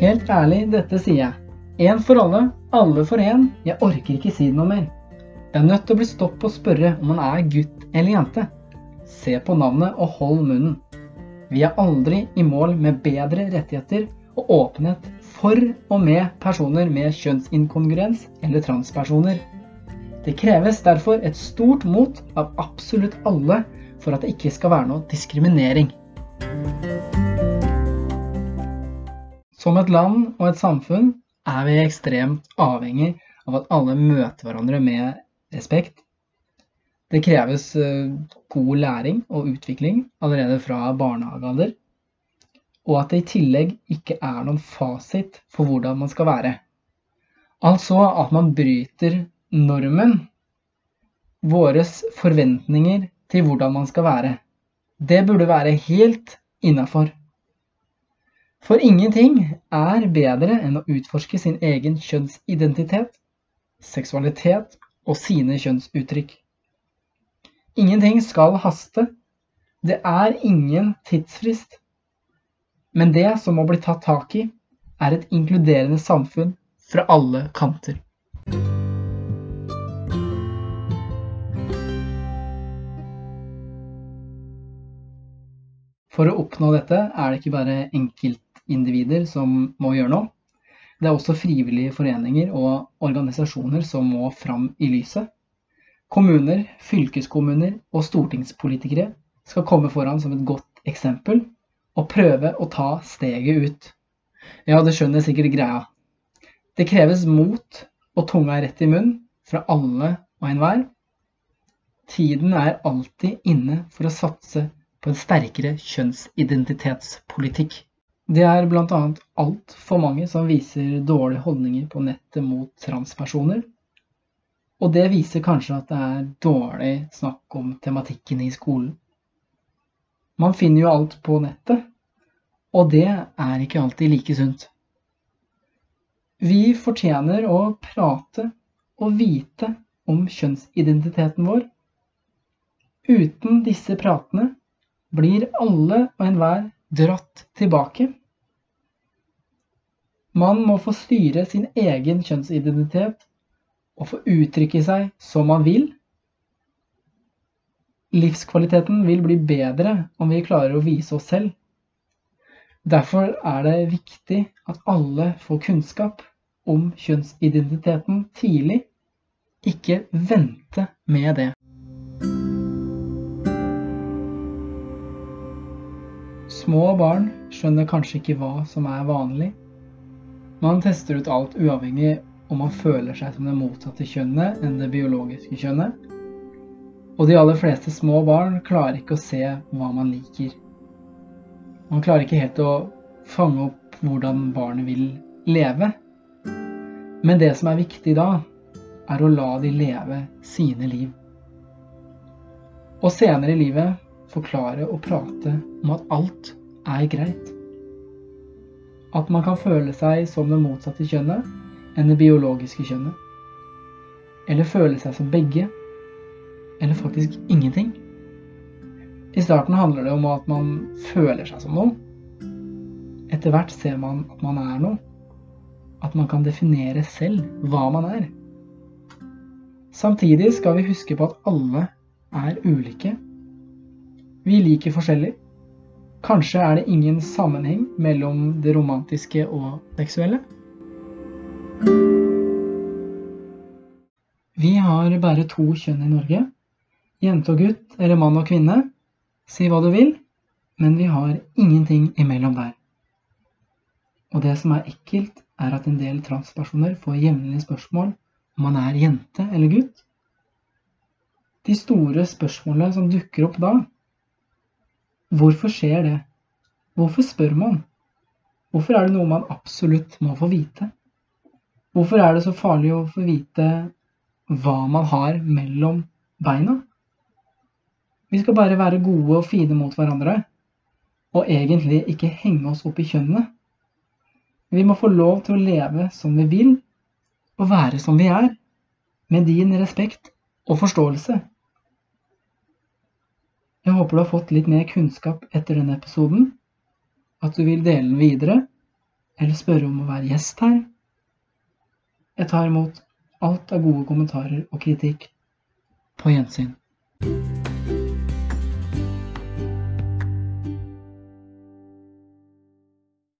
Helt ærlig, dette sier jeg. Én for alle, alle for én. Jeg orker ikke si noe mer. Det er nødt til å bli stopp og spørre om man er gutt eller jente. Se på navnet og hold munnen. Vi er aldri i mål med bedre rettigheter og åpenhet for og med personer med kjønnsinkongruens eller transpersoner. Det kreves derfor et stort mot av absolutt alle for at det ikke skal være noe diskriminering. Som et land og et samfunn er vi ekstremt avhengig av at alle møter hverandre med respekt. Det kreves eh, god læring og utvikling allerede fra barnehagealder. Og at det i tillegg ikke er noen fasit for hvordan man skal være. Altså at man bryter normen. Våres forventninger til hvordan man skal være. Det burde være helt innafor. For ingenting er bedre enn å utforske sin egen kjønnsidentitet, seksualitet og sine kjønnsuttrykk. Ingenting skal haste. Det er ingen tidsfrist. Men det som må bli tatt tak i, er et inkluderende samfunn fra alle kanter. For å oppnå dette er det ikke bare enkelt individer som må gjøre noe. Det er også frivillige foreninger og organisasjoner som må fram i lyset. Kommuner, fylkeskommuner og stortingspolitikere skal komme foran som et godt eksempel og prøve å ta steget ut. Ja, det skjønner sikkert greia. Det kreves mot og tunga rett i munnen fra alle og enhver. Tiden er alltid inne for å satse på en sterkere kjønnsidentitetspolitikk. Det er bl.a. altfor mange som viser dårlige holdninger på nettet mot transpersoner. Og det viser kanskje at det er dårlig snakk om tematikken i skolen. Man finner jo alt på nettet, og det er ikke alltid like sunt. Vi fortjener å prate og vite om kjønnsidentiteten vår. Uten disse pratene blir alle og enhver dratt tilbake man må få styre sin egen kjønnsidentitet og få uttrykke seg som man vil. Livskvaliteten vil bli bedre om vi klarer å vise oss selv. Derfor er det viktig at alle får kunnskap om kjønnsidentiteten tidlig, ikke vente med det. Små barn skjønner kanskje ikke hva som er vanlig, man tester ut alt uavhengig om man føler seg som det motsatte kjønnet enn det biologiske kjønnet. Og de aller fleste små barn klarer ikke å se hva man liker. Man klarer ikke helt å fange opp hvordan barnet vil leve. Men det som er viktig da, er å la de leve sine liv. Og senere i livet forklare og prate om at alt er greit. At man kan føle seg som det motsatte kjønnet enn det biologiske kjønnet. Eller føle seg som begge. Eller faktisk ingenting. I starten handler det om at man føler seg som noen. Etter hvert ser man at man er noe. At man kan definere selv hva man er. Samtidig skal vi huske på at alle er ulike. Vi liker forskjellig. Kanskje er det ingen sammenheng mellom det romantiske og seksuelle? Vi har bare to kjønn i Norge. Jente og gutt eller mann og kvinne. Si hva du vil, men vi har ingenting imellom der. Og det som er ekkelt, er at en del transpersoner får jevnlige spørsmål om man er jente eller gutt. De store spørsmålene som dukker opp da, Hvorfor skjer det? Hvorfor spør man? Hvorfor er det noe man absolutt må få vite? Hvorfor er det så farlig å få vite hva man har mellom beina? Vi skal bare være gode og fine mot hverandre, og egentlig ikke henge oss opp i kjønnene. Vi må få lov til å leve som vi vil, og være som vi er, med din respekt og forståelse. Håper du har fått litt mer kunnskap etter denne episoden, at du vil dele den videre, eller spørre om å være gjest her. Jeg tar imot alt av gode kommentarer og kritikk. På gjensyn.